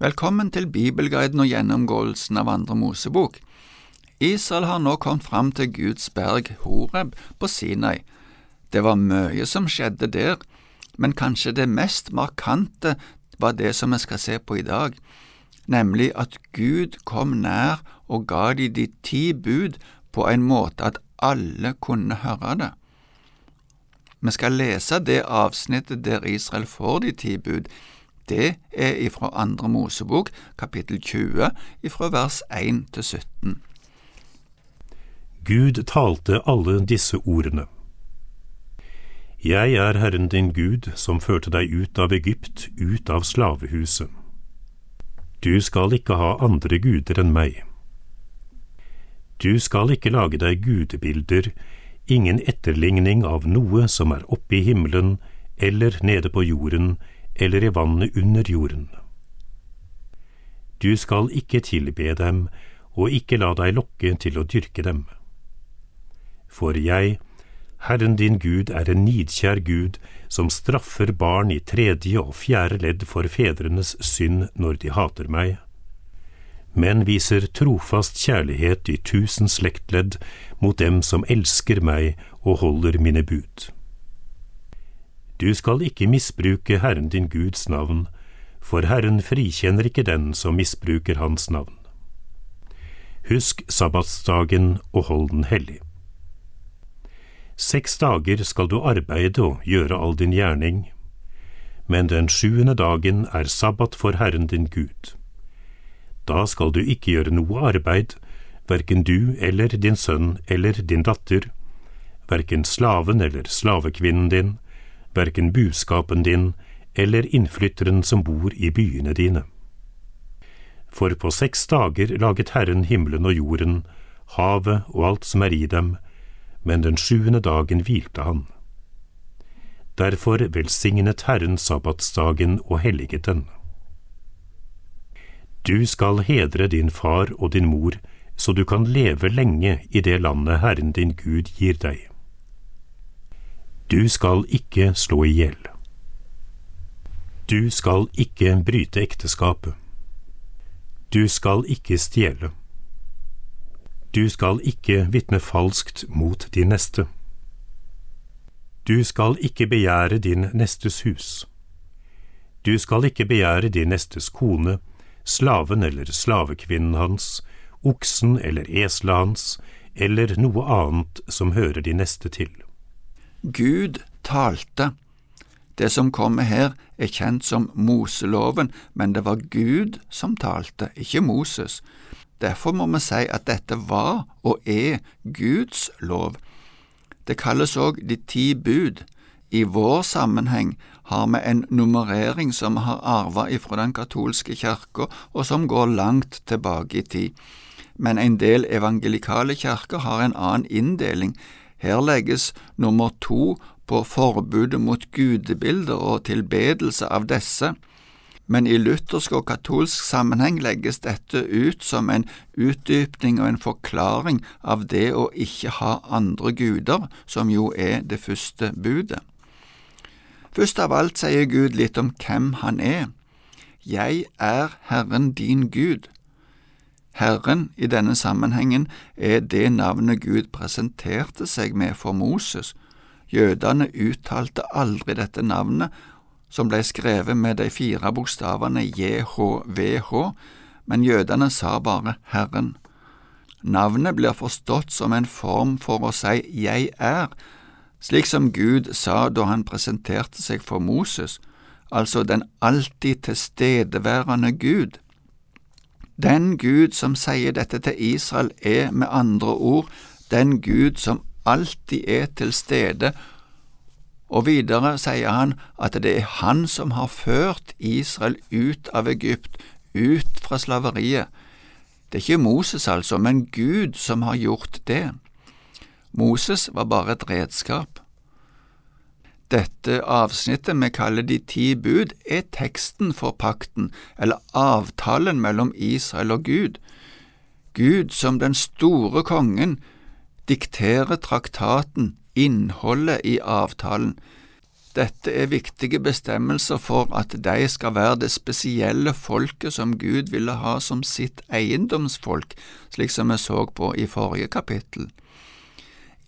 Velkommen til Bibelguiden og gjennomgåelsen av Andre Mosebok. Israel har nå kommet fram til Guds berg Horeb på Sinai. Det var mye som skjedde der, men kanskje det mest markante var det som vi skal se på i dag, nemlig at Gud kom nær og ga de de ti bud på en måte at alle kunne høre det. Vi skal lese det avsnittet der Israel får de ti bud det er ifra Andre Mosebok, kapittel 20, ifra vers 1 til 17. Gud talte alle disse ordene. Jeg er Herren din Gud, som førte deg ut av Egypt, ut av slavehuset. Du skal ikke ha andre guder enn meg. Du skal ikke lage deg gudebilder, ingen etterligning av noe som er oppe i himmelen eller nede på jorden eller i vannet under jorden. Du skal ikke tilbe dem og ikke la deg lokke til å dyrke dem. For jeg, Herren din Gud, er en nidkjær Gud som straffer barn i tredje og fjerde ledd for fedrenes synd når de hater meg, men viser trofast kjærlighet i tusen slektledd mot dem som elsker meg og holder mine bud. Du skal ikke misbruke Herren din Guds navn, for Herren frikjenner ikke den som misbruker Hans navn. Husk sabbatsdagen og hold den hellig. Seks dager skal du arbeide og gjøre all din gjerning, men den sjuende dagen er sabbat for Herren din Gud. Da skal du ikke gjøre noe arbeid, verken du eller din sønn eller din datter, verken slaven eller slavekvinnen din, verken buskapen din eller innflytteren som bor i byene dine. For på seks dager laget Herren himmelen og jorden, havet og alt som er i dem, men den sjuende dagen hvilte han. Derfor velsignet Herren sabbatsdagen og helliget den. Du skal hedre din far og din mor, så du kan leve lenge i det landet Herren din Gud gir deg. Du skal ikke slå i hjel. Du skal ikke bryte ekteskapet. Du skal ikke stjele. Du skal ikke vitne falskt mot din neste. Du skal ikke begjære din nestes hus. Du skal ikke begjære din nestes kone, slaven eller slavekvinnen hans, oksen eller eselet hans, eller noe annet som hører de neste til. Gud talte. Det som kommer her, er kjent som Moseloven, men det var Gud som talte, ikke Moses. Derfor må vi si at dette var og er Guds lov. Det kalles òg de ti bud. I vår sammenheng har vi en nummerering som vi har arva ifra den katolske kirka, og som går langt tilbake i tid. Men en del evangelikale kirker har en annen inndeling, her legges nummer to på forbudet mot gudebilder og tilbedelse av disse, men i luthersk og katolsk sammenheng legges dette ut som en utdypning og en forklaring av det å ikke ha andre guder, som jo er det første budet. Først av alt sier Gud litt om hvem han er. Jeg er Herren din Gud. Herren i denne sammenhengen er det navnet Gud presenterte seg med for Moses. Jødene uttalte aldri dette navnet, som ble skrevet med de fire bokstavene JHVH, men jødene sa bare Herren. Navnet blir forstått som en form for å si Jeg er, slik som Gud sa da han presenterte seg for Moses, altså den alltid tilstedeværende Gud. Den Gud som sier dette til Israel, er med andre ord den Gud som alltid er til stede, og videre sier han at det er han som har ført Israel ut av Egypt, ut fra slaveriet. Det er ikke Moses altså, men Gud som har gjort det. Moses var bare et redskap. Dette avsnittet vi kaller De ti bud, er teksten for pakten, eller avtalen mellom Israel og Gud. Gud som den store kongen dikterer traktaten, innholdet i avtalen. Dette er viktige bestemmelser for at de skal være det spesielle folket som Gud ville ha som sitt eiendomsfolk, slik som vi så på i forrige kapittel.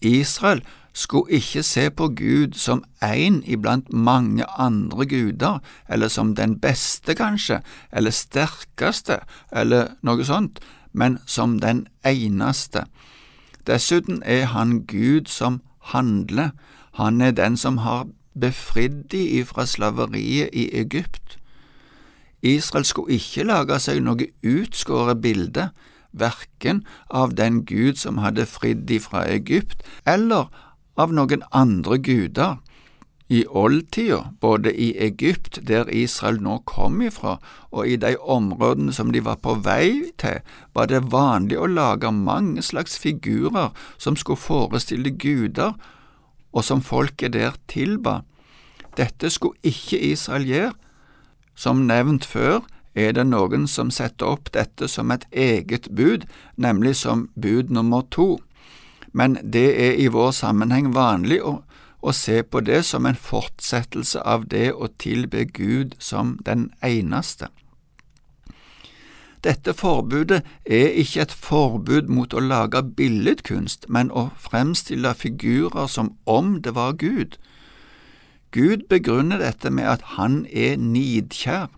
Israel skulle ikke se på Gud som én iblant mange andre guder, eller som den beste, kanskje, eller sterkeste, eller noe sånt, men som den eneste. Dessuten er han Gud som handler, han er den som har befridd de ifra slaveriet i Egypt. Israel skulle ikke lage seg noe utskåret bilde, verken av den Gud som hadde fridd de fra Egypt, eller av noen andre guder. I oldtida, både i Egypt, der Israel nå kom ifra, og i de områdene som de var på vei til, var det vanlig å lage mange slags figurer som skulle forestille guder, og som folket der tilba. Dette skulle ikke Israel gjøre. Som nevnt før er det noen som setter opp dette som et eget bud, nemlig som bud nummer to, men det er i vår sammenheng vanlig å, å se på det som en fortsettelse av det å tilbe Gud som den eneste. Dette forbudet er ikke et forbud mot å lage billedkunst, men å fremstille figurer som om det var Gud. Gud begrunner dette med at han er nidkjær.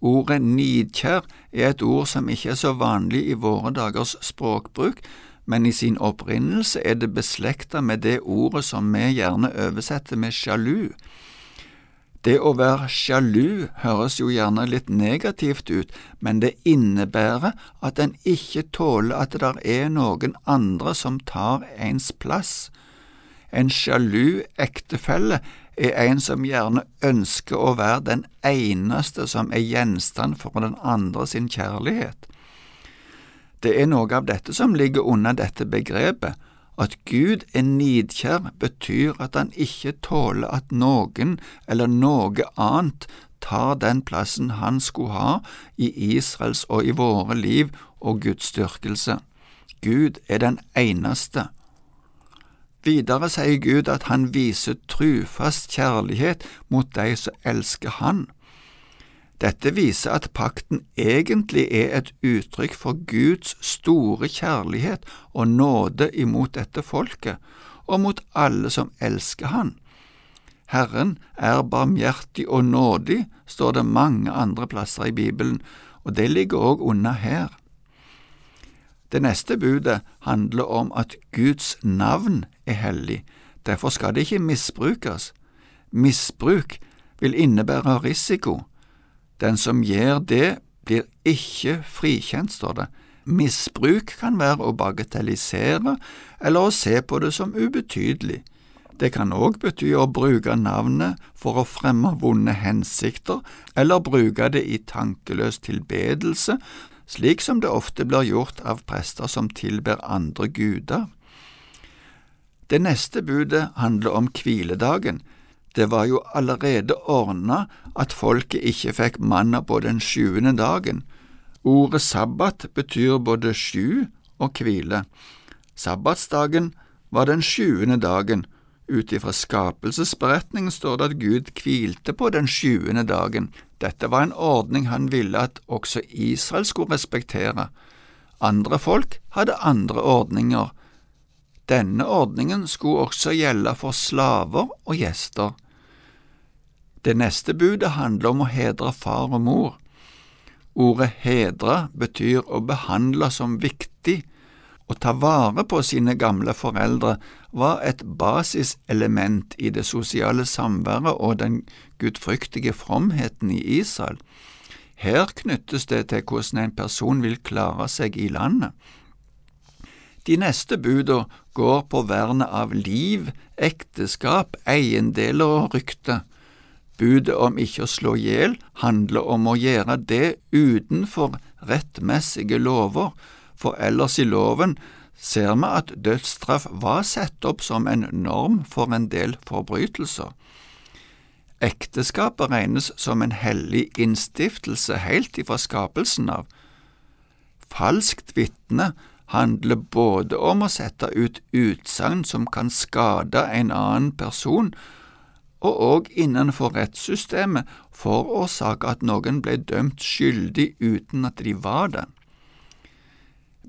Ordet nidkjær er et ord som ikke er så vanlig i våre dagers språkbruk, men i sin opprinnelse er det beslekta med det ordet som vi gjerne oversetter med sjalu. Det å være sjalu høres jo gjerne litt negativt ut, men det innebærer at en ikke tåler at det er noen andre som tar ens plass. En sjalu ektefelle er en som gjerne ønsker å være den eneste som er gjenstand for den andre sin kjærlighet. Det er noe av dette som ligger under dette begrepet. At Gud er nidkjær, betyr at han ikke tåler at noen eller noe annet tar den plassen han skulle ha i Israels og i våre liv og Guds styrkelse. Gud er den eneste, Videre sier Gud at han viser trufast kjærlighet mot de som elsker han. Dette viser at pakten egentlig er et uttrykk for Guds store kjærlighet og nåde imot dette folket, og mot alle som elsker Han. Herren er barmhjertig og nådig, står det mange andre plasser i Bibelen, og det ligger òg unna her. Det neste budet handler om at Guds navn er hellig, derfor skal det ikke misbrukes. Misbruk vil innebære risiko. Den som gjør det, blir ikke frikjent, står det. Misbruk kan være å bagatellisere eller å se på det som ubetydelig. Det kan òg bety å bruke navnet for å fremme vonde hensikter, eller bruke det i tankeløs tilbedelse, slik som det ofte blir gjort av prester som tilber andre guder. Det neste budet handler om hviledagen. Det var jo allerede ordna at folket ikke fikk manna på den sjuende dagen. Ordet sabbat betyr både sju og hvile. Sabbatsdagen var den sjuende dagen. Ut ifra skapelsesberetningen står det at Gud hvilte på den sjuende dagen. Dette var en ordning han ville at også Israel skulle respektere. Andre folk hadde andre ordninger. Denne ordningen skulle også gjelde for slaver og gjester. Det neste budet handler om å hedre far og mor. Ordet hedre betyr å behandle som viktig. Å ta vare på sine gamle foreldre var et basiselement i det sosiale samværet og den gudfryktige fromheten i Israel. Her knyttes det til hvordan en person vil klare seg i landet. De neste buda går på vernet av liv, ekteskap, eiendeler og rykte. Budet om ikke å slå i hjel handler om å gjøre det utenfor rettmessige lover, for ellers i loven ser vi at dødsstraff var satt opp som en norm for en del forbrytelser. Ekteskapet regnes som en hellig innstiftelse helt ifra skapelsen av. Falskt vitne handler både om å sette ut utsagn som kan skade en annen person, og òg innenfor rettssystemet forårsake at noen ble dømt skyldig uten at de var det.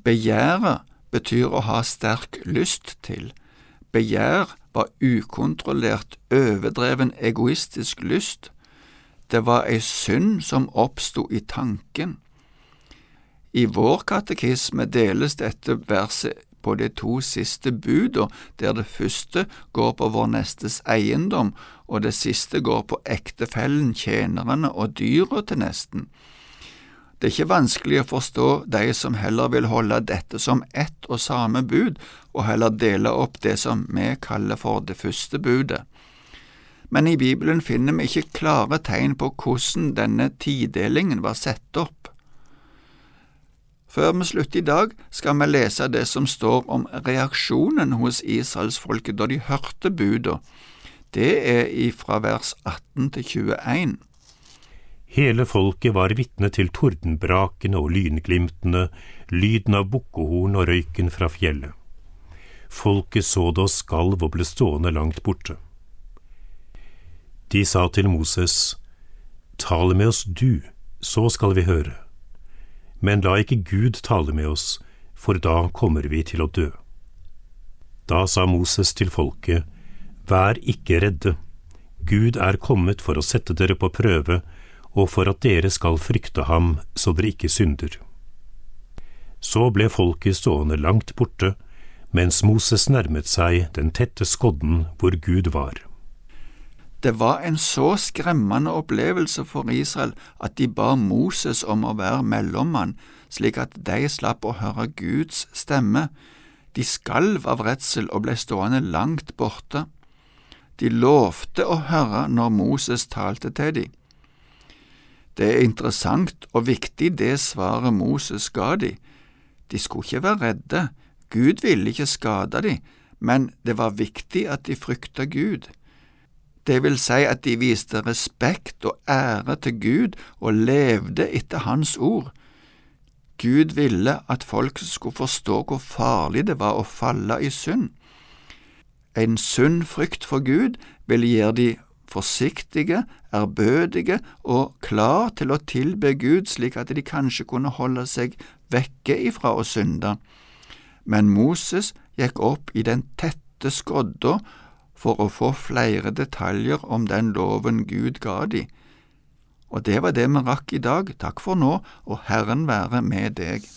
Begjæret betyr å ha sterk lyst til. Begjær var ukontrollert, overdreven egoistisk lyst. Det var ei synd som oppsto i tanken. I vår katekisme deles dette verset på de to siste buda, der det første går på vår nestes eiendom, og det siste går på ektefellen, tjenerne og dyra til nesten. Det er ikke vanskelig å forstå de som heller vil holde dette som ett og samme bud, og heller dele opp det som vi kaller for det første budet. Men i Bibelen finner vi ikke klare tegn på hvordan denne tidelingen var satt opp. Før vi slutter i dag, skal vi lese det som står om reaksjonen hos israelsfolket da de hørte buda. Det er ifra vers 18 til 21. Hele folket var vitne til tordenbrakene og lynglimtene, lyden av bukkehorn og røyken fra fjellet. Folket så det og skalv og ble stående langt borte. De sa til Moses, Tal med oss du, så skal vi høre men la ikke Gud tale med oss, for da kommer vi til å dø. Da sa Moses til folket, Vær ikke redde, Gud er kommet for å sette dere på prøve, og for at dere skal frykte ham så dere ikke synder. Så ble folket stående langt borte, mens Moses nærmet seg den tette skodden hvor Gud var. Det var en så skremmende opplevelse for Israel at de ba Moses om å være mellommann, slik at de slapp å høre Guds stemme. De skalv av redsel og ble stående langt borte. De lovte å høre når Moses talte til dem. Det er interessant og viktig det svaret Moses ga dem. De skulle ikke være redde, Gud ville ikke skade dem, men det var viktig at de frykta Gud. Det vil si at de viste respekt og ære til Gud og levde etter Hans ord. Gud ville at folk skulle forstå hvor farlig det var å falle i synd. En sunn frykt for Gud ville gjøre de forsiktige, ærbødige og klar til å tilbe Gud slik at de kanskje kunne holde seg vekke ifra å synde. Men Moses gikk opp i den tette skodda for å få flere detaljer om den loven Gud ga de. Og det var det vi rakk i dag. Takk for nå, og Herren være med deg.